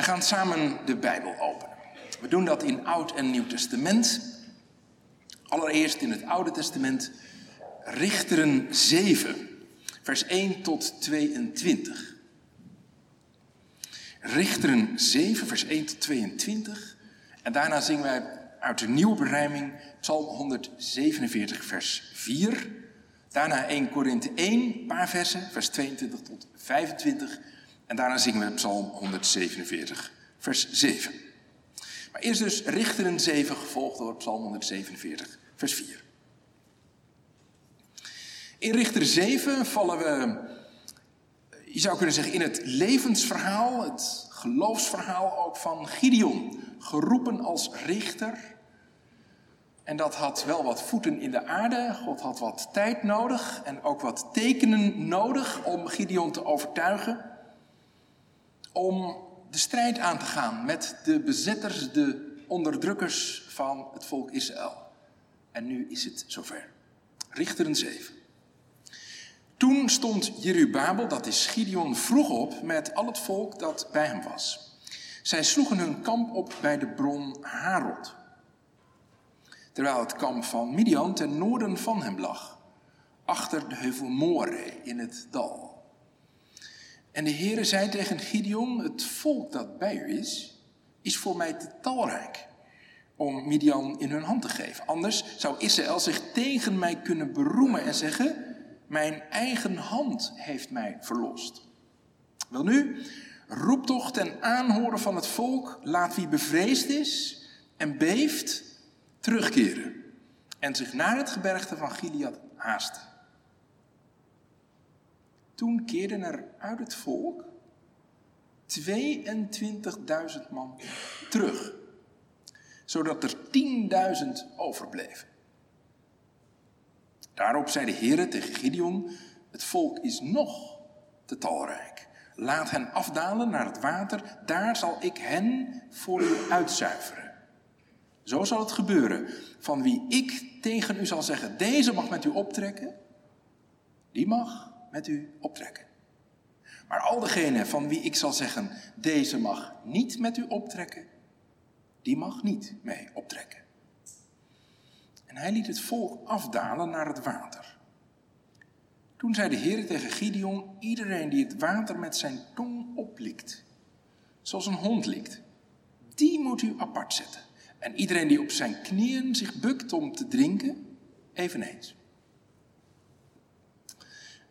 We gaan samen de Bijbel openen. We doen dat in Oud en Nieuw Testament. Allereerst in het Oude Testament, Richteren 7, vers 1 tot 22. Richteren 7, vers 1 tot 22. En daarna zingen wij uit de nieuwe berijming Psalm 147, vers 4. Daarna 1 Korinthe 1, een paar versen, vers 22 tot 25. En daarna zingen we Psalm 147, vers 7. Maar eerst dus Richteren 7, gevolgd door Psalm 147, vers 4. In Richter 7 vallen we, je zou kunnen zeggen, in het levensverhaal, het geloofsverhaal ook van Gideon. Geroepen als richter. En dat had wel wat voeten in de aarde. God had wat tijd nodig en ook wat tekenen nodig om Gideon te overtuigen. Om de strijd aan te gaan met de bezetters, de onderdrukkers van het volk Israël. En nu is het zover. Richteren 7. Toen stond Jerubabel, dat is Gideon, vroeg op met al het volk dat bij hem was. Zij sloegen hun kamp op bij de bron Harod. Terwijl het kamp van Midian ten noorden van hem lag, achter de heuvel More in het dal. En de Heere zei tegen Gideon, het volk dat bij u is, is voor mij te talrijk om Midian in hun hand te geven. Anders zou Israël zich tegen mij kunnen beroemen en zeggen, mijn eigen hand heeft mij verlost. Wel nu, roep toch ten aanhoren van het volk, laat wie bevreesd is en beeft, terugkeren. En zich naar het gebergte van Gilead haasten. Toen keerden er uit het volk 22.000 man terug, zodat er 10.000 overbleven. Daarop zei de Heer tegen Gideon: Het volk is nog te talrijk. Laat hen afdalen naar het water, daar zal ik hen voor u uitzuiveren. Zo zal het gebeuren. Van wie ik tegen u zal zeggen: Deze mag met u optrekken, die mag met u optrekken. Maar al degene van wie ik zal zeggen: Deze mag niet met u optrekken, die mag niet mee optrekken. En hij liet het volk afdalen naar het water. Toen zei de Heer tegen Gideon: Iedereen die het water met zijn tong oplikt, zoals een hond likt, die moet u apart zetten. En iedereen die op zijn knieën zich bukt om te drinken, eveneens.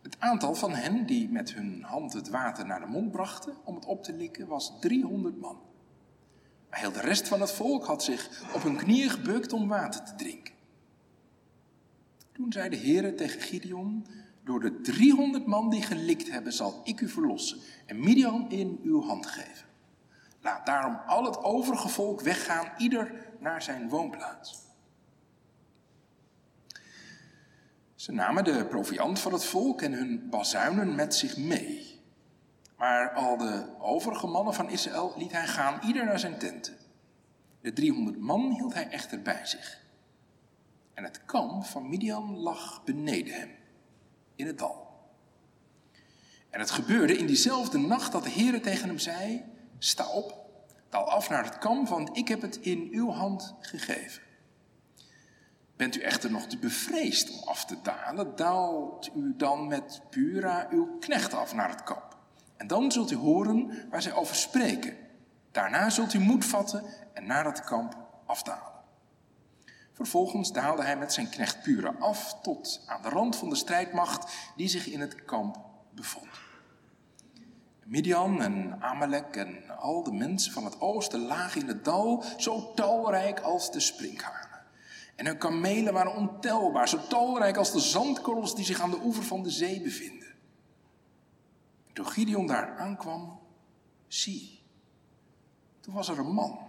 Het aantal van hen die met hun hand het water naar de mond brachten om het op te likken was 300 man. Maar heel de rest van het volk had zich op hun knieën gebukt om water te drinken. Toen zei de Heer tegen Gideon, door de 300 man die gelikt hebben, zal ik u verlossen en Midian in uw hand geven. Laat daarom al het overige volk weggaan, ieder naar zijn woonplaats. Ze namen de proviand van het volk en hun bazuinen met zich mee. Maar al de overige mannen van Israël liet hij gaan, ieder naar zijn tenten. De 300 man hield hij echter bij zich. En het kamp van Midian lag beneden hem, in het dal. En het gebeurde in diezelfde nacht dat de Heere tegen hem zei: Sta op, daal af naar het kamp, want ik heb het in uw hand gegeven. Bent u echter nog te bevreesd om af te dalen, daalt u dan met Pura uw knecht af naar het kamp. En dan zult u horen waar zij over spreken. Daarna zult u moed vatten en naar het kamp afdalen. Vervolgens daalde hij met zijn knecht Pura af tot aan de rand van de strijdmacht die zich in het kamp bevond. Midian en Amalek en al de mensen van het oosten lagen in het dal, zo talrijk als de sprinkhanen. En hun kamelen waren ontelbaar, zo talrijk als de zandkorrels die zich aan de oever van de zee bevinden. toen Gideon daar aankwam, zie, toen was er een man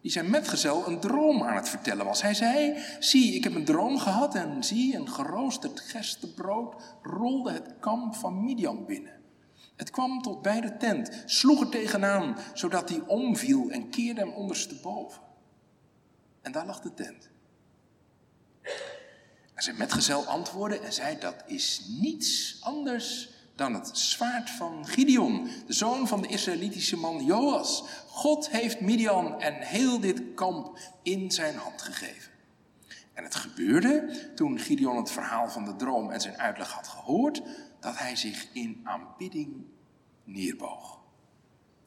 die zijn metgezel een droom aan het vertellen was. Hij zei, zie, ik heb een droom gehad en zie, een geroosterd gerstebrood rolde het kamp van Midian binnen. Het kwam tot bij de tent, sloeg er tegenaan, zodat hij omviel en keerde hem ondersteboven. En daar lag de tent. En zijn metgezel antwoordde en zei, dat is niets anders dan het zwaard van Gideon, de zoon van de Israëlitische man Joas. God heeft Midian en heel dit kamp in zijn hand gegeven. En het gebeurde toen Gideon het verhaal van de droom en zijn uitleg had gehoord, dat hij zich in aanbidding neerboog.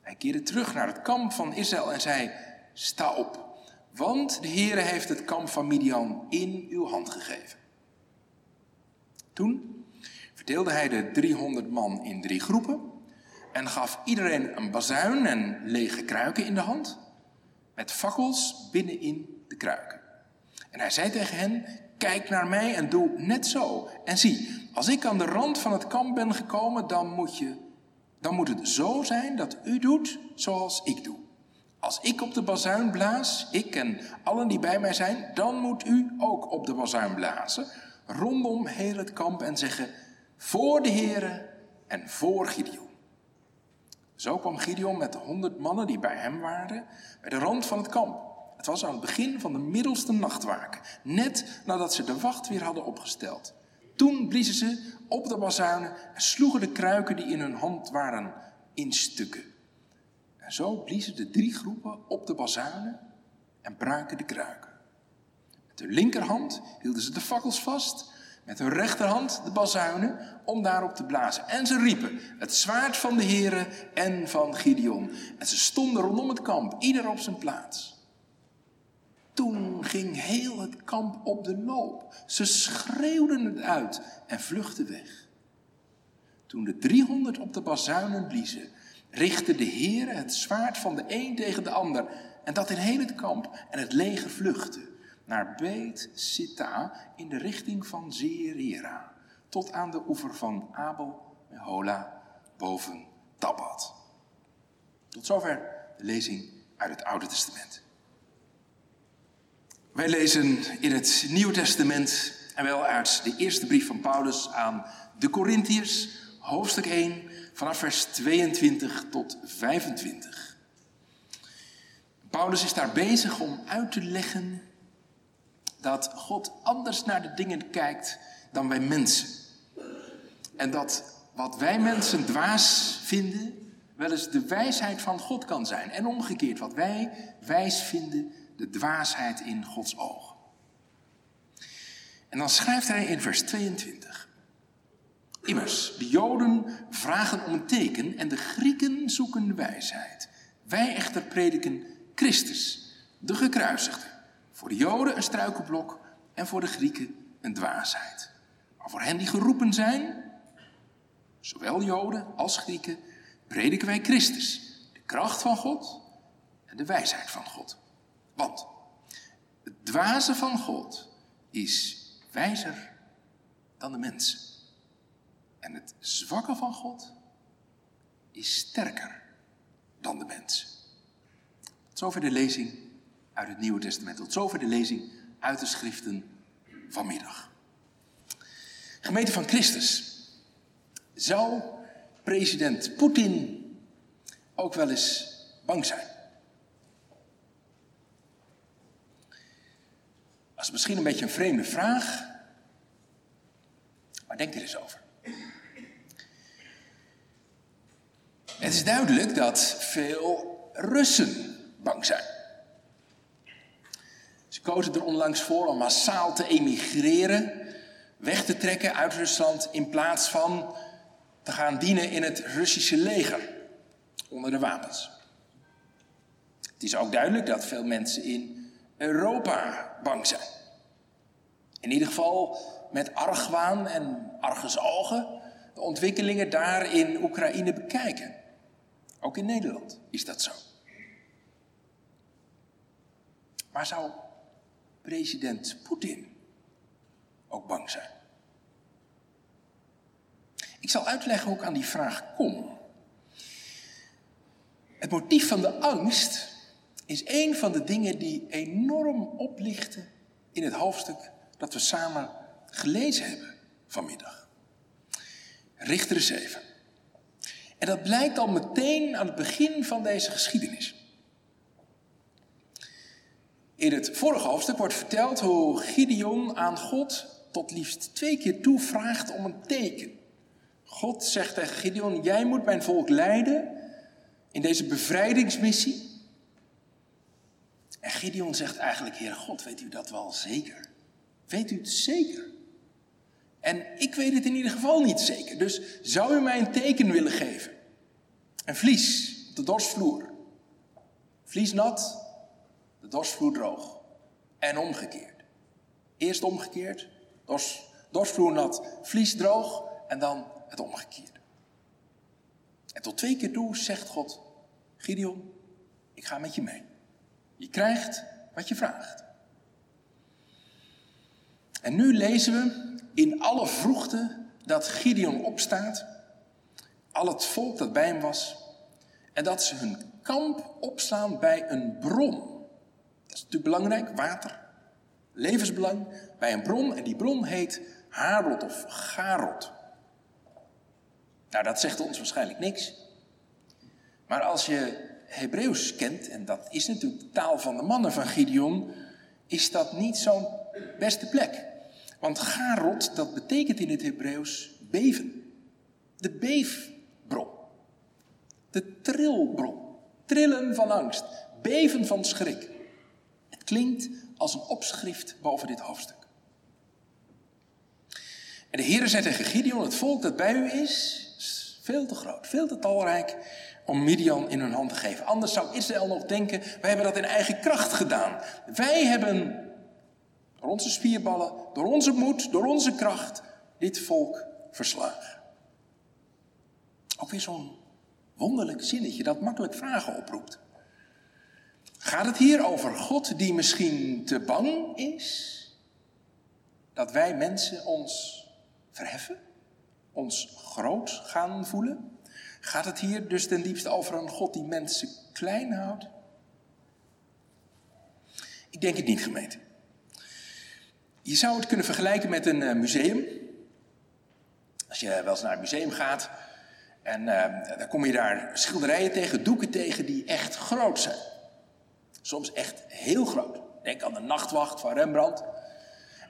Hij keerde terug naar het kamp van Israël en zei: Sta op, want de Heere heeft het kamp van Midian in uw hand gegeven. Toen verdeelde hij de 300 man in drie groepen en gaf iedereen een bazuin en lege kruiken in de hand, met fakkels binnenin de kruiken. En hij zei tegen hen: Kijk naar mij en doe net zo. En zie, als ik aan de rand van het kamp ben gekomen, dan moet, je, dan moet het zo zijn dat u doet zoals ik doe. Als ik op de bazuin blaas, ik en allen die bij mij zijn, dan moet u ook op de bazuin blazen, rondom heel het kamp en zeggen: Voor de Heere en voor Gideon. Zo kwam Gideon met de honderd mannen die bij hem waren, bij de rand van het kamp. Het was aan het begin van de middelste nachtwaken, net nadat ze de wacht weer hadden opgesteld. Toen bliezen ze op de bazuinen en sloegen de kruiken die in hun hand waren in stukken. En zo bliezen de drie groepen op de bazuinen en braken de kruiken. Met hun linkerhand hielden ze de fakkels vast, met hun rechterhand de bazuinen om daarop te blazen. En ze riepen, het zwaard van de heren en van Gideon. En ze stonden rondom het kamp, ieder op zijn plaats. Toen ging heel het kamp op de loop. Ze schreeuwden het uit en vluchtten weg. Toen de driehonderd op de bazuinen bliezen, richtte de Heer het zwaard van de een tegen de ander. En dat in heel het kamp. En het leger vluchtte naar Beet Sitta in de richting van Zeerera. Tot aan de oever van Abel Hola boven Tabbat. Tot zover de lezing uit het Oude Testament. Wij lezen in het Nieuwe Testament en wel uit de eerste brief van Paulus aan de Corinthiërs, hoofdstuk 1, vanaf vers 22 tot 25. Paulus is daar bezig om uit te leggen dat God anders naar de dingen kijkt dan wij mensen. En dat wat wij mensen dwaas vinden, wel eens de wijsheid van God kan zijn. En omgekeerd, wat wij wijs vinden, de dwaasheid in Gods ogen. En dan schrijft hij in vers 22. Immers, de Joden vragen om een teken en de Grieken zoeken wijsheid. Wij echter prediken Christus, de gekruisigde. Voor de Joden een struikelblok en voor de Grieken een dwaasheid. Maar voor hen die geroepen zijn, zowel Joden als Grieken, prediken wij Christus, de kracht van God en de wijsheid van God. Want het dwaze van God is wijzer dan de mensen. En het zwakke van God is sterker dan de mensen. Tot zover de lezing uit het Nieuwe Testament. Tot zover de lezing uit de schriften vanmiddag. Gemeente van Christus. Zou president Poetin ook wel eens bang zijn? Dat is misschien een beetje een vreemde vraag, maar denk er eens over. Het is duidelijk dat veel Russen bang zijn. Ze kozen er onlangs voor om massaal te emigreren, weg te trekken uit Rusland in plaats van te gaan dienen in het Russische leger onder de wapens. Het is ook duidelijk dat veel mensen in Europa bang zijn. In ieder geval met argwaan en argusogen de ontwikkelingen daar in Oekraïne bekijken. Ook in Nederland is dat zo. Maar zou president Poetin ook bang zijn? Ik zal uitleggen hoe ik aan die vraag kom. Het motief van de angst is een van de dingen die enorm oplichten in het hoofdstuk dat we samen gelezen hebben vanmiddag. Richter 7. En dat blijkt al meteen aan het begin van deze geschiedenis. In het vorige hoofdstuk wordt verteld hoe Gideon aan God tot liefst twee keer toe vraagt om een teken. God zegt tegen Gideon: Jij moet mijn volk leiden in deze bevrijdingsmissie. En Gideon zegt eigenlijk: Heer God, weet u dat wel zeker? Weet u het zeker? En ik weet het in ieder geval niet zeker. Dus zou u mij een teken willen geven? Een vlies op de dorsvloer. Vlies nat, de dorsvloer droog. En omgekeerd. Eerst omgekeerd, dors, dorsvloer nat, vlies droog en dan het omgekeerde. En tot twee keer toe zegt God, Gideon, ik ga met je mee. Je krijgt wat je vraagt. En nu lezen we in alle vroegte dat Gideon opstaat, al het volk dat bij hem was, en dat ze hun kamp opslaan bij een bron. Is natuurlijk belangrijk, water, levensbelang, bij een bron. En die bron heet Harod of Garot. Nou, dat zegt ons waarschijnlijk niks. Maar als je Hebreeuws kent, en dat is natuurlijk de taal van de mannen van Gideon, is dat niet zo'n beste plek. Want Garot, dat betekent in het Hebreeuws beven. De beefbron. De trilbron. Trillen van angst. Beven van schrik. Klinkt als een opschrift boven dit hoofdstuk. En de Heer zei tegen Gideon, het volk dat bij u is, is veel te groot, veel te talrijk om Midian in hun hand te geven. Anders zou Israël nog denken, wij hebben dat in eigen kracht gedaan. Wij hebben door onze spierballen, door onze moed, door onze kracht, dit volk verslagen. Ook weer zo'n wonderlijk zinnetje dat makkelijk vragen oproept. Gaat het hier over God die misschien te bang is dat wij mensen ons verheffen, ons groot gaan voelen? Gaat het hier dus ten diepste over een God die mensen klein houdt? Ik denk het niet, gemeente. Je zou het kunnen vergelijken met een eh, museum. Als je wel eens naar een museum gaat en uh, dan kom je daar schilderijen tegen, doeken tegen die echt groot zijn. Soms echt heel groot. Denk aan de nachtwacht van Rembrandt.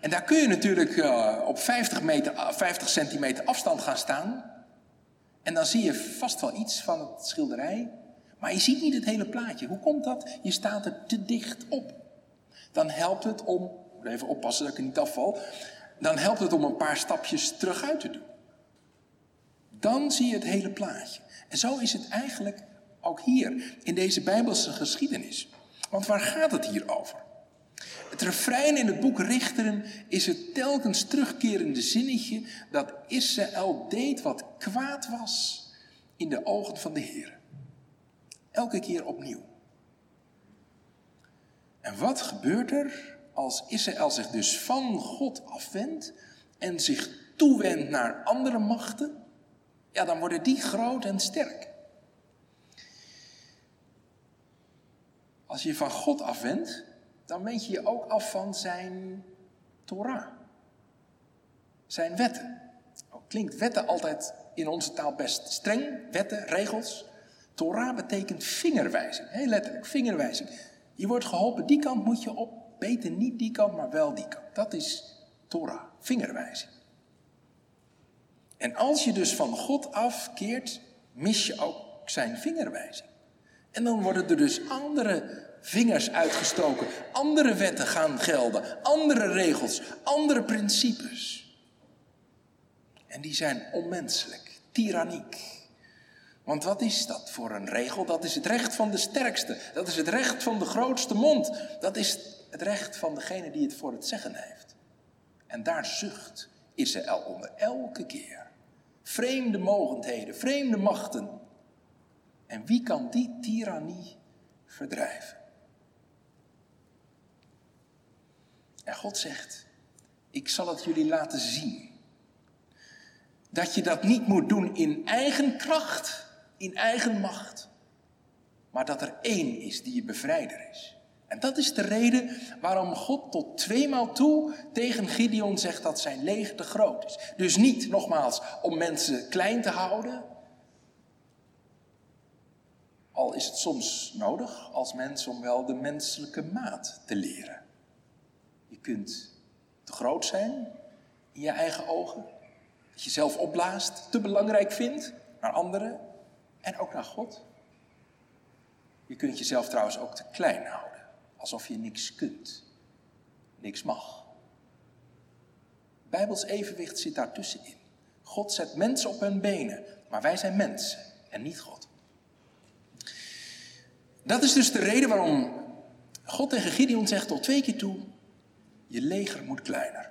En daar kun je natuurlijk uh, op 50, meter, 50 centimeter afstand gaan staan. En dan zie je vast wel iets van het schilderij. Maar je ziet niet het hele plaatje. Hoe komt dat? Je staat er te dicht op. Dan helpt het om even oppassen dat ik er niet afval, dan helpt het om een paar stapjes terug uit te doen. Dan zie je het hele plaatje. En zo is het eigenlijk ook hier, in deze Bijbelse geschiedenis. Want waar gaat het hier over? Het refrein in het boek Richteren is het telkens terugkerende zinnetje dat Israël deed wat kwaad was in de ogen van de Heer. Elke keer opnieuw. En wat gebeurt er als Israël zich dus van God afwendt en zich toewendt naar andere machten, ja, dan worden die groot en sterk. Als je van God afwendt, dan wend je je ook af van zijn Torah, zijn wetten. Klinkt wetten altijd in onze taal best streng, wetten, regels. Torah betekent vingerwijzing, heel letterlijk, vingerwijzing. Je wordt geholpen, die kant moet je op, beter niet die kant, maar wel die kant. Dat is Torah, vingerwijzing. En als je dus van God afkeert, mis je ook zijn vingerwijzing. En dan worden er dus andere vingers uitgestoken, andere wetten gaan gelden, andere regels, andere principes. En die zijn onmenselijk, tyranniek. Want wat is dat voor een regel? Dat is het recht van de sterkste. Dat is het recht van de grootste mond. Dat is het recht van degene die het voor het zeggen heeft. En daar zucht Israël onder elke keer. Vreemde mogendheden, vreemde machten. En wie kan die tirannie verdrijven? En God zegt, ik zal het jullie laten zien. Dat je dat niet moet doen in eigen kracht, in eigen macht. Maar dat er één is die je bevrijder is. En dat is de reden waarom God tot tweemaal toe tegen Gideon zegt dat zijn leger te groot is. Dus niet, nogmaals, om mensen klein te houden. Al is het soms nodig als mens om wel de menselijke maat te leren. Je kunt te groot zijn in je eigen ogen. Dat je zelf opblaast, te belangrijk vindt naar anderen en ook naar God. Je kunt jezelf trouwens ook te klein houden, alsof je niks kunt, niks mag. Bijbels evenwicht zit daartussenin. God zet mensen op hun benen, maar wij zijn mensen en niet God. Dat is dus de reden waarom God tegen Gideon zegt tot twee keer toe: je leger moet kleiner.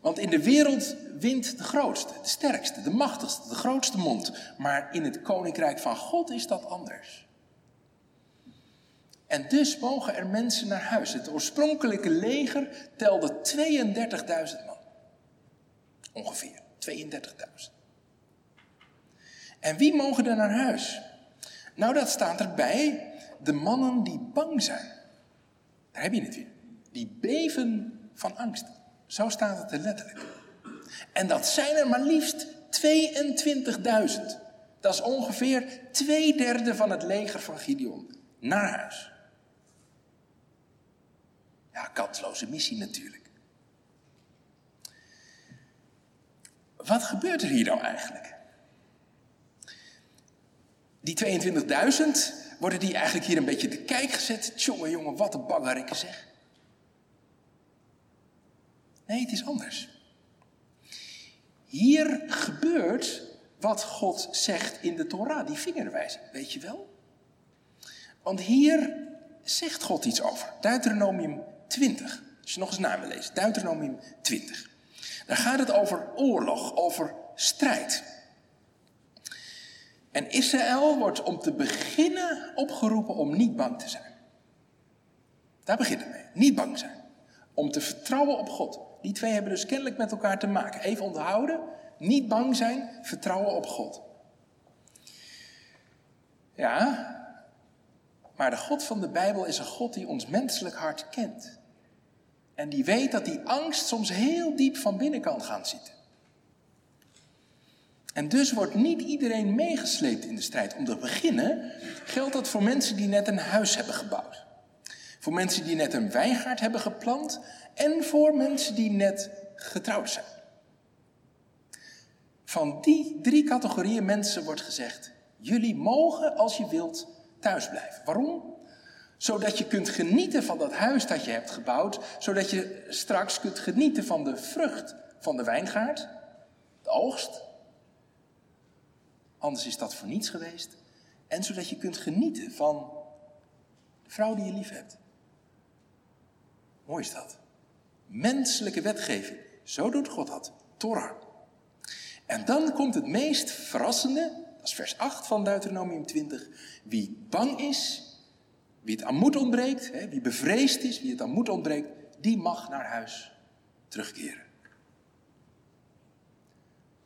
Want in de wereld wint de grootste, de sterkste, de machtigste, de grootste mond. Maar in het koninkrijk van God is dat anders. En dus mogen er mensen naar huis. Het oorspronkelijke leger telde 32.000 man. Ongeveer 32.000. En wie mogen er naar huis? Nou, dat staat erbij. De mannen die bang zijn. Daar heb je het weer. Die beven van angst. Zo staat het er letterlijk. En dat zijn er maar liefst 22.000. Dat is ongeveer twee derde van het leger van Gideon. Naar huis. Ja, kansloze missie natuurlijk. Wat gebeurt er hier nou eigenlijk? Die 22.000, worden die eigenlijk hier een beetje te kijk gezet? Tjonge jongen, wat een bangerikken zeg. Nee, het is anders. Hier gebeurt wat God zegt in de Torah, die vingerwijzing, weet je wel? Want hier zegt God iets over. Deuteronomium 20. Als je nog eens na wil lezen. Deuteronomium 20. Daar gaat het over oorlog, over strijd. En Israël wordt om te beginnen opgeroepen om niet bang te zijn. Daar begint het mee. Niet bang zijn. Om te vertrouwen op God. Die twee hebben dus kennelijk met elkaar te maken. Even onthouden. Niet bang zijn, vertrouwen op God. Ja, maar de God van de Bijbel is een God die ons menselijk hart kent. En die weet dat die angst soms heel diep van binnen kan gaan zitten. En dus wordt niet iedereen meegesleept in de strijd. Om te beginnen geldt dat voor mensen die net een huis hebben gebouwd. Voor mensen die net een wijngaard hebben geplant. En voor mensen die net getrouwd zijn. Van die drie categorieën mensen wordt gezegd: jullie mogen als je wilt thuis blijven. Waarom? Zodat je kunt genieten van dat huis dat je hebt gebouwd, zodat je straks kunt genieten van de vrucht van de wijngaard, de oogst. Anders is dat voor niets geweest. En zodat je kunt genieten van de vrouw die je lief hebt. Mooi is dat. Menselijke wetgeving. Zo doet God dat. Torah. En dan komt het meest verrassende, dat is vers 8 van Deuteronomium 20. Wie bang is, wie het aan moed ontbreekt, wie bevreesd is, wie het aan moed ontbreekt, die mag naar huis terugkeren.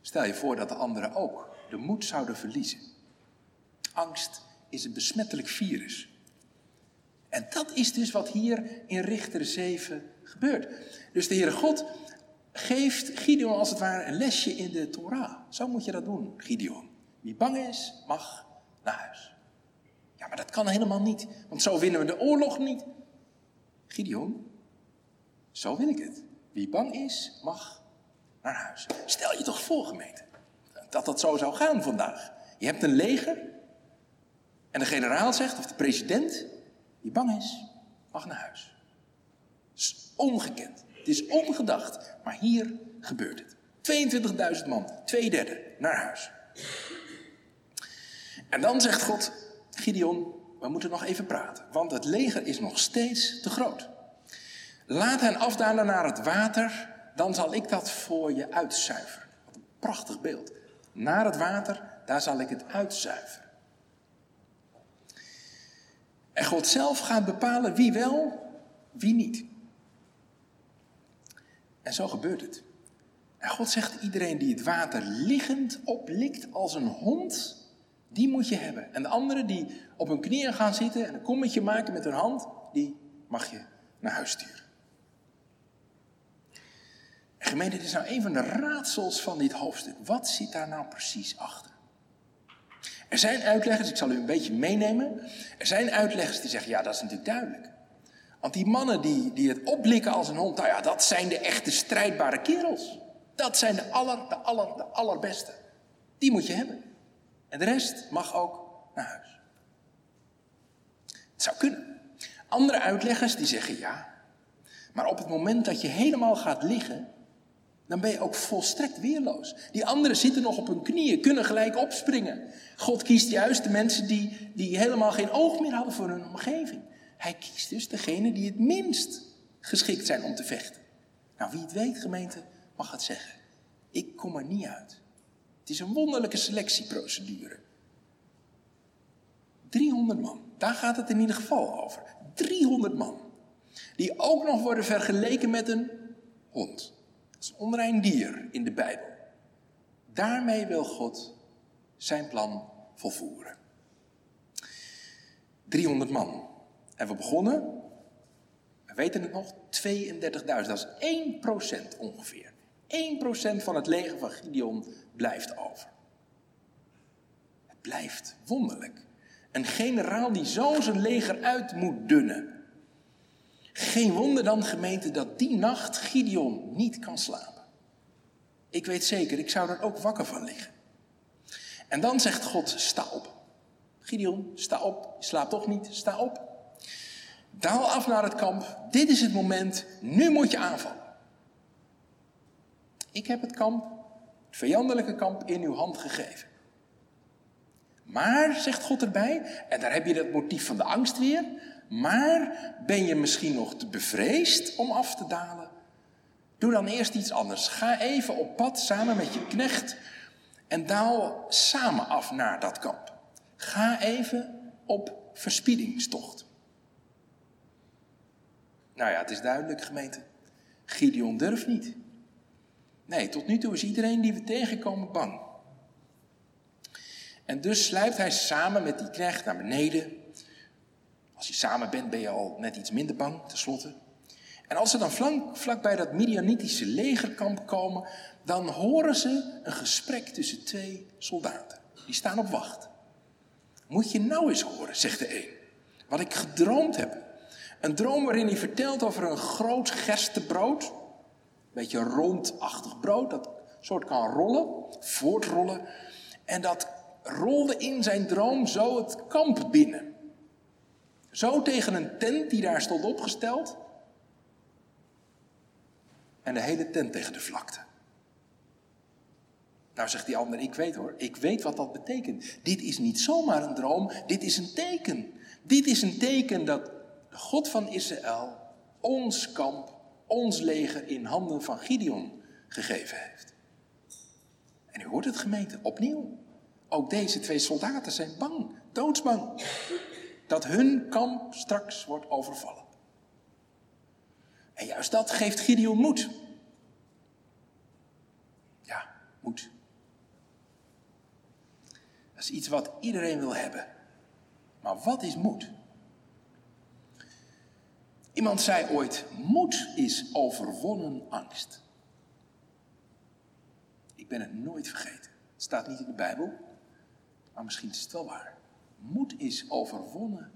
Stel je voor dat de anderen ook de moed zouden verliezen. Angst is een besmettelijk virus. En dat is dus wat hier in Richter 7 gebeurt. Dus de Heere God geeft Gideon als het ware een lesje in de Torah. Zo moet je dat doen, Gideon. Wie bang is, mag naar huis. Ja, maar dat kan helemaal niet, want zo winnen we de oorlog niet. Gideon, zo wil ik het. Wie bang is, mag naar huis. Stel je toch voor, gemeente, dat dat zo zou gaan vandaag. Je hebt een leger en de generaal zegt, of de president, wie bang is, mag naar huis. Het is ongekend. Het is ongedacht. Maar hier gebeurt het. 22.000 man, twee derde, naar huis. En dan zegt God, Gideon, we moeten nog even praten, want het leger is nog steeds te groot. Laat hen afdalen naar het water, dan zal ik dat voor je uitzuiveren. Wat een prachtig beeld. Naar het water, daar zal ik het uitzuiveren. En God zelf gaat bepalen wie wel, wie niet. En zo gebeurt het. En God zegt iedereen die het water liggend oplikt als een hond, die moet je hebben. En de anderen die op hun knieën gaan zitten en een kommetje maken met hun hand, die mag je naar huis sturen. En gemeente, dit is nou een van de raadsels van dit hoofdstuk. Wat zit daar nou precies achter? Er zijn uitleggers, ik zal u een beetje meenemen. Er zijn uitleggers die zeggen, ja, dat is natuurlijk duidelijk. Want die mannen die, die het opblikken als een hond, nou ja, dat zijn de echte strijdbare kerels. Dat zijn de aller, de aller, de allerbeste. Die moet je hebben. En de rest mag ook naar huis. Het zou kunnen. Andere uitleggers die zeggen ja. Maar op het moment dat je helemaal gaat liggen, dan ben je ook volstrekt weerloos. Die anderen zitten nog op hun knieën, kunnen gelijk opspringen. God kiest juist de mensen die, die helemaal geen oog meer hadden voor hun omgeving. Hij kiest dus degene die het minst geschikt zijn om te vechten. Nou, wie het weet, gemeente, mag het zeggen. Ik kom er niet uit. Het is een wonderlijke selectieprocedure. 300 man, daar gaat het in ieder geval over. 300 man. Die ook nog worden vergeleken met een hond. Is een onrein dier in de Bijbel. Daarmee wil God zijn plan volvoeren. 300 man. En we begonnen, we weten het nog, 32.000. Dat is 1% ongeveer. 1% van het leger van Gideon blijft over. Het blijft wonderlijk. Een generaal die zo zijn leger uit moet dunnen. Geen wonder dan, gemeente, dat die nacht Gideon niet kan slapen. Ik weet zeker, ik zou er ook wakker van liggen. En dan zegt God, sta op. Gideon, sta op. Je slaapt toch niet, sta op. Daal af naar het kamp. Dit is het moment. Nu moet je aanvallen. Ik heb het kamp, het vijandelijke kamp, in uw hand gegeven. Maar, zegt God erbij, en daar heb je dat motief van de angst weer. Maar ben je misschien nog te bevreesd om af te dalen? Doe dan eerst iets anders. Ga even op pad samen met je knecht en daal samen af naar dat kamp. Ga even op verspiedingstocht. Nou ja, het is duidelijk, gemeente. Gideon durft niet. Nee, tot nu toe is iedereen die we tegenkomen bang. En dus sluipt hij samen met die knecht naar beneden. Als je samen bent, ben je al net iets minder bang, tenslotte. En als ze dan vlak, vlakbij dat Midianitische legerkamp komen, dan horen ze een gesprek tussen twee soldaten. Die staan op wacht. Moet je nou eens horen, zegt de een. Wat ik gedroomd heb. Een droom waarin hij vertelt over een groot gerstebrood. Een beetje rondachtig brood, dat soort kan rollen, voortrollen. En dat rolde in zijn droom zo het kamp binnen. Zo tegen een tent die daar stond opgesteld. En de hele tent tegen de vlakte. Nou zegt die ander, ik weet hoor, ik weet wat dat betekent. Dit is niet zomaar een droom, dit is een teken. Dit is een teken dat de God van Israël ons kamp, ons leger in handen van Gideon gegeven heeft. En u hoort het gemeente, opnieuw. Ook deze twee soldaten zijn bang, doodsbang, dat hun kamp straks wordt overvallen. En juist dat geeft Gideon moed. Ja, moed. Dat is iets wat iedereen wil hebben. Maar wat is moed? Iemand zei ooit: moed is overwonnen angst. Ik ben het nooit vergeten. Het staat niet in de Bijbel, maar misschien is het wel waar. Moed is overwonnen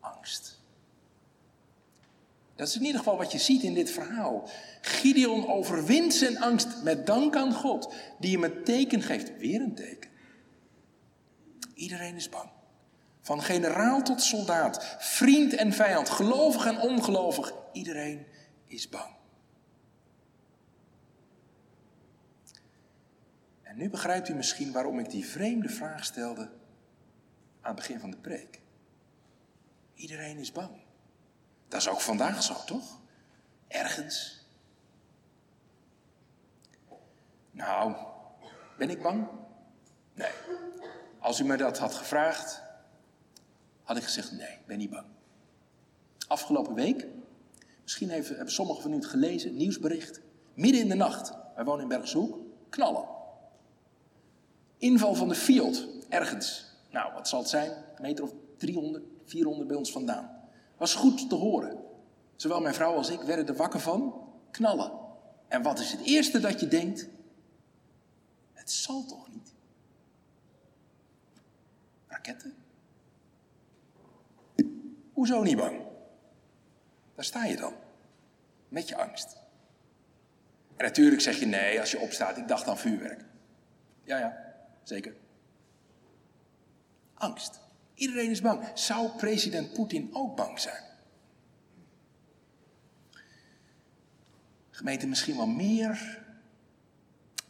angst. Dat is in ieder geval wat je ziet in dit verhaal. Gideon overwint zijn angst met dank aan God, die hem een teken geeft. Weer een teken. Iedereen is bang. Van generaal tot soldaat, vriend en vijand, gelovig en ongelovig, iedereen is bang. En nu begrijpt u misschien waarom ik die vreemde vraag stelde aan het begin van de preek. Iedereen is bang. Dat is ook vandaag zo, toch? Ergens. Nou, ben ik bang? Nee. Als u me dat had gevraagd, had ik gezegd: nee, ik ben niet bang. Afgelopen week, misschien hebben sommigen van u het gelezen, nieuwsbericht. Midden in de nacht, wij wonen in Bergshoek, knallen. Inval van de Fiat, ergens. Nou, wat zal het zijn? Een meter of 300, 400 bij ons vandaan. Was goed te horen. Zowel mijn vrouw als ik werden er wakker van. Knallen. En wat is het eerste dat je denkt? Het zal toch niet? Raketten? Hoezo niet bang? Daar sta je dan. Met je angst. En natuurlijk zeg je nee als je opstaat, ik dacht aan vuurwerk. Ja, ja, zeker. Angst. Iedereen is bang. Zou president Poetin ook bang zijn? Gemeente misschien wel meer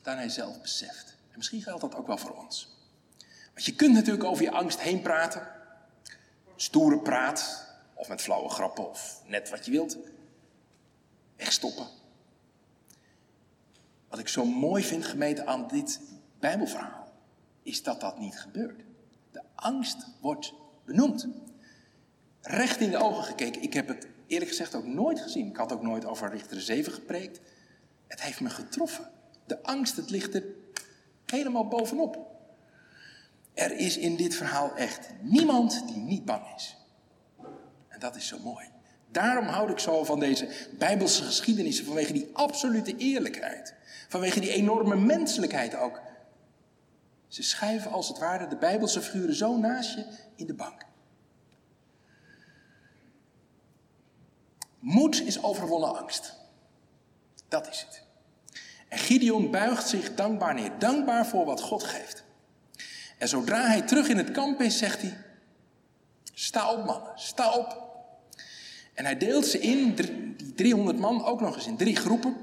dan hij zelf beseft. En misschien geldt dat ook wel voor ons. Want je kunt natuurlijk over je angst heen praten. Stoere praat, of met flauwe grappen, of net wat je wilt. Wegstoppen. Wat ik zo mooi vind, gemeente, aan dit Bijbelverhaal, is dat dat niet gebeurt. Angst wordt benoemd. Recht in de ogen gekeken. Ik heb het eerlijk gezegd ook nooit gezien. Ik had ook nooit over Richter 7 gepreekt. Het heeft me getroffen. De angst, het ligt er helemaal bovenop. Er is in dit verhaal echt niemand die niet bang is. En dat is zo mooi. Daarom houd ik zo van deze Bijbelse geschiedenissen, vanwege die absolute eerlijkheid. Vanwege die enorme menselijkheid ook. Ze schuiven als het ware de Bijbelse figuren zo naast je in de bank. Moed is overwonnen angst. Dat is het. En Gideon buigt zich dankbaar neer. Dankbaar voor wat God geeft. En zodra hij terug in het kamp is, zegt hij: Sta op, mannen, sta op. En hij deelt ze in, die 300 man, ook nog eens in drie groepen.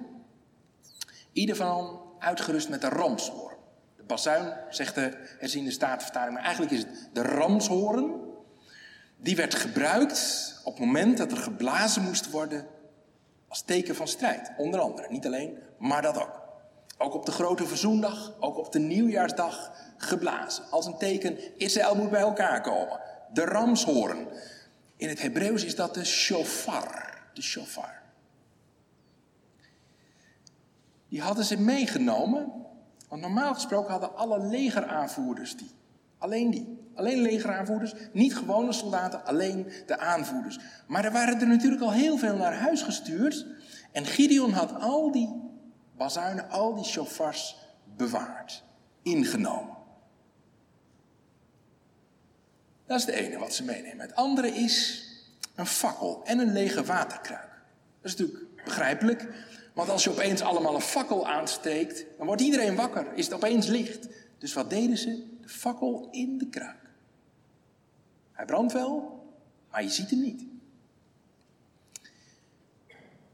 Ieder van uitgerust met een ramshoorn. Zegt de herziende staatvertaling, maar eigenlijk is het de ramshoorn. Die werd gebruikt op het moment dat er geblazen moest worden als teken van strijd. Onder andere, niet alleen, maar dat ook. Ook op de grote verzoendag, ook op de nieuwjaarsdag geblazen. Als een teken, Israël moet bij elkaar komen. De ramshoorn. In het Hebreeuws is dat de shofar. De shofar. Die hadden ze meegenomen, want normaal gesproken hadden alle legeraanvoerders die. Alleen die. Alleen legeraanvoerders, niet gewone soldaten, alleen de aanvoerders. Maar er waren er natuurlijk al heel veel naar huis gestuurd. En Gideon had al die bazuinen, al die chauffeurs bewaard, ingenomen. Dat is de ene wat ze meenemen. Het andere is een fakkel en een lege waterkruik. Dat is natuurlijk begrijpelijk, want als je opeens allemaal een fakkel aansteekt, dan wordt iedereen wakker, is het opeens licht. Dus wat deden ze? De fakkel in de kruik. Hij brandt wel, maar je ziet hem niet.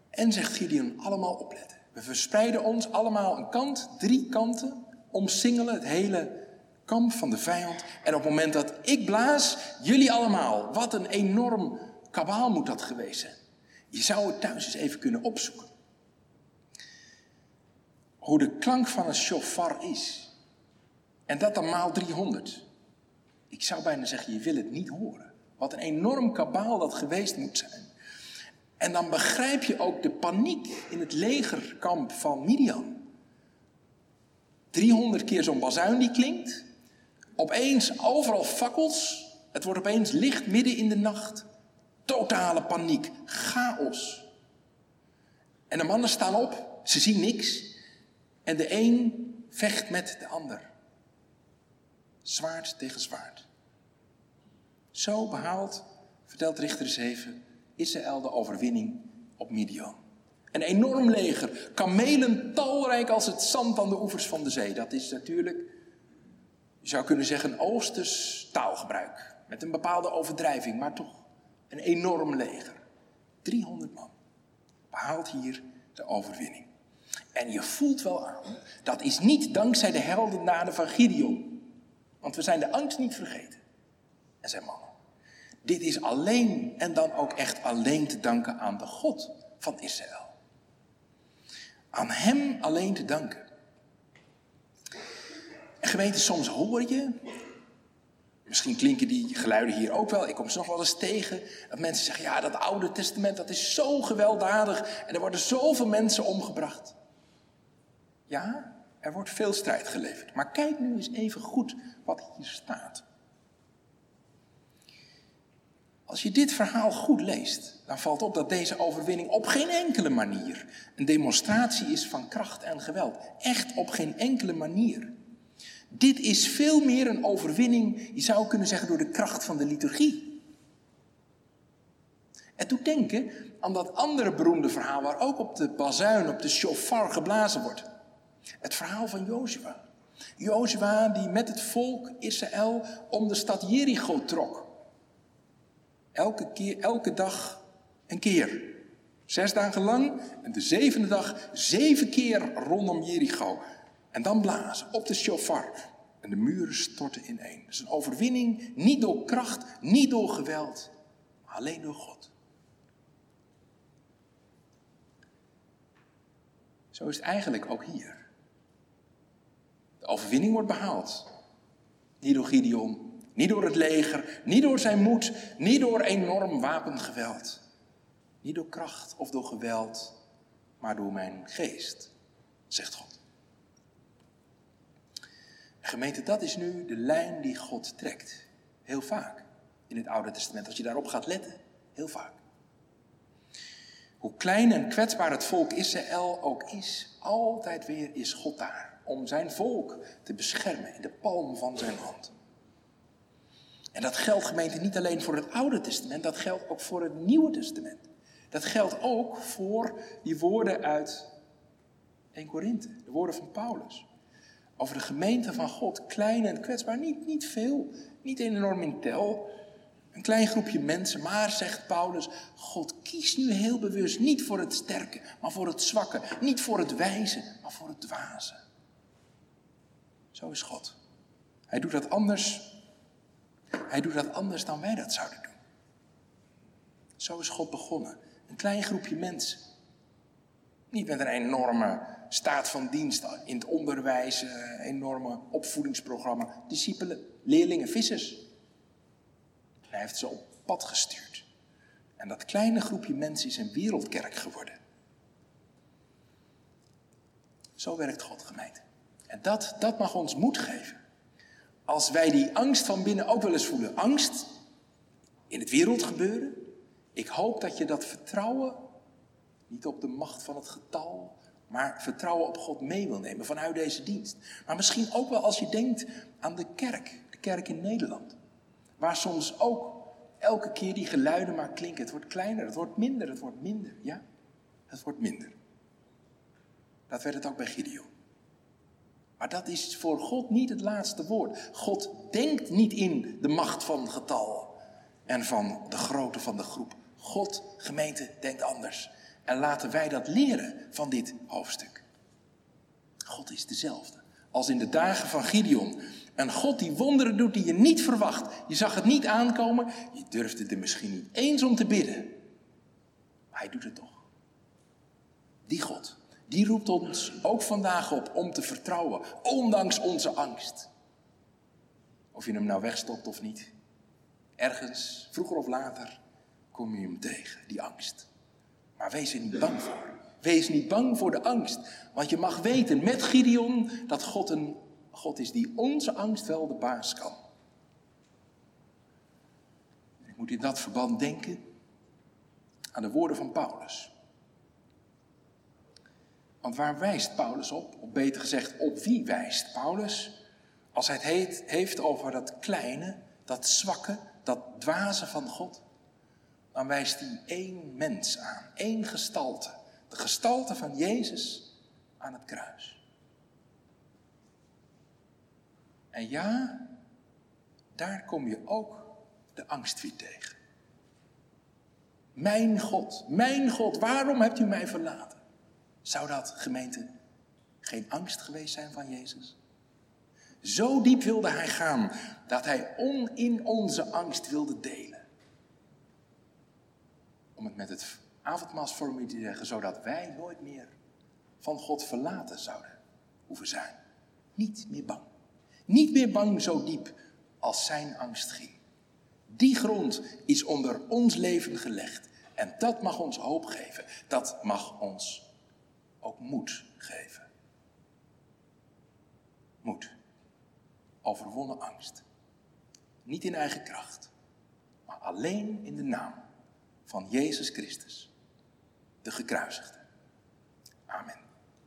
En zegt Gideon, allemaal opletten. We verspreiden ons allemaal een kant, drie kanten, omsingelen het hele kamp van de vijand. En op het moment dat ik blaas, jullie allemaal. Wat een enorm kabaal moet dat geweest zijn. Je zou het thuis eens even kunnen opzoeken. Hoe de klank van een shofar is. En dat dan maal 300. Ik zou bijna zeggen, je wil het niet horen. Wat een enorm kabaal dat geweest moet zijn. En dan begrijp je ook de paniek in het legerkamp van Midian. 300 keer zo'n bazuin die klinkt. Opeens overal fakkels. Het wordt opeens licht midden in de nacht. Totale paniek, chaos. En de mannen staan op, ze zien niks. En de een vecht met de ander. Zwaard tegen zwaard. Zo behaalt, vertelt Richter 7, Israël de overwinning op Midian. Een enorm leger, kamelen talrijk als het zand aan de oevers van de zee. Dat is natuurlijk, je zou kunnen zeggen, oosters taalgebruik. Met een bepaalde overdrijving, maar toch een enorm leger. 300 man behaalt hier de overwinning. En je voelt wel aan, dat is niet dankzij de heldendaden van Gideon. Want we zijn de angst niet vergeten. En zijn mannen. Dit is alleen en dan ook echt alleen te danken aan de God van Israël. Aan Hem alleen te danken. En gemeente, soms hoor je, misschien klinken die geluiden hier ook wel, ik kom ze nog wel eens tegen, dat mensen zeggen, ja, dat Oude Testament, dat is zo gewelddadig en er worden zoveel mensen omgebracht. Ja, er wordt veel strijd geleverd. Maar kijk nu eens even goed wat hier staat. Als je dit verhaal goed leest, dan valt op dat deze overwinning op geen enkele manier een demonstratie is van kracht en geweld. Echt op geen enkele manier. Dit is veel meer een overwinning, je zou kunnen zeggen, door de kracht van de liturgie. En toen denken aan dat andere beroemde verhaal waar ook op de bazuin, op de shofar geblazen wordt. Het verhaal van Jozua. Jozua die met het volk Israël om de stad Jericho trok. Elke, keer, elke dag een keer. Zes dagen lang en de zevende dag zeven keer rondom Jericho. En dan blazen op de shofar. En de muren storten ineen. Het is een overwinning niet door kracht, niet door geweld, maar alleen door God. Zo is het eigenlijk ook hier. De overwinning wordt behaald. Niet door Gideon, niet door het leger, niet door zijn moed, niet door enorm wapengeweld. Niet door kracht of door geweld, maar door mijn geest, zegt God. Gemeente, dat is nu de lijn die God trekt. Heel vaak in het Oude Testament. Als je daarop gaat letten, heel vaak. Hoe klein en kwetsbaar het volk Israël ook is, altijd weer is God daar om zijn volk te beschermen in de palm van zijn hand. En dat geldt gemeente niet alleen voor het Oude Testament, dat geldt ook voor het Nieuwe Testament. Dat geldt ook voor die woorden uit 1 Korinthe, de woorden van Paulus. Over de gemeente van God, klein en kwetsbaar, niet, niet veel, niet enorm in tel. Een klein groepje mensen, maar zegt Paulus, God kiest nu heel bewust niet voor het sterke, maar voor het zwakke. Niet voor het wijze, maar voor het dwaze. Zo is God. Hij doet dat anders. Hij doet dat anders dan wij dat zouden doen. Zo is God begonnen. Een klein groepje mensen. Niet met een enorme staat van dienst in het onderwijs, een eh, enorme opvoedingsprogramma. Discipelen, leerlingen, vissers. Hij heeft ze op pad gestuurd. En dat kleine groepje mensen is een wereldkerk geworden. Zo werkt God, gemeente. En dat, dat mag ons moed geven. Als wij die angst van binnen ook wel eens voelen. Angst in het wereldgebeuren. Ik hoop dat je dat vertrouwen, niet op de macht van het getal, maar vertrouwen op God mee wil nemen vanuit deze dienst. Maar misschien ook wel als je denkt aan de kerk, de kerk in Nederland. Waar soms ook elke keer die geluiden maar klinken. Het wordt kleiner, het wordt minder, het wordt minder. Ja, het wordt minder. Dat werd het ook bij Gideon. Maar dat is voor God niet het laatste woord. God denkt niet in de macht van getal en van de grootte van de groep. God, gemeente, denkt anders. En laten wij dat leren van dit hoofdstuk. God is dezelfde als in de dagen van Gideon. Een God die wonderen doet die je niet verwacht. Je zag het niet aankomen. Je durfde er misschien niet eens om te bidden. Maar hij doet het toch. Die God die roept ons ook vandaag op om te vertrouwen, ondanks onze angst. Of je hem nou wegstopt of niet. Ergens, vroeger of later, kom je hem tegen, die angst. Maar wees er niet bang voor. Wees niet bang voor de angst. Want je mag weten met Gideon dat God een God is die onze angst wel de baas kan. Ik moet in dat verband denken aan de woorden van Paulus. Want waar wijst Paulus op? Of beter gezegd, op wie wijst Paulus? Als hij het heeft over dat kleine, dat zwakke, dat dwaze van God, dan wijst hij één mens aan, één gestalte. De gestalte van Jezus aan het kruis. En ja, daar kom je ook de angst weer tegen. Mijn God, mijn God, waarom hebt u mij verlaten? Zou dat, gemeente, geen angst geweest zijn van Jezus? Zo diep wilde hij gaan dat hij on in onze angst wilde delen. Om het met het avondmaalsformulier te zeggen, zodat wij nooit meer van God verlaten zouden hoeven zijn. Niet meer bang. Niet meer bang zo diep als zijn angst ging. Die grond is onder ons leven gelegd. En dat mag ons hoop geven. Dat mag ons ook moed geven. Moed. Overwonnen angst. Niet in eigen kracht, maar alleen in de naam van Jezus Christus, de gekruisigde. Amen.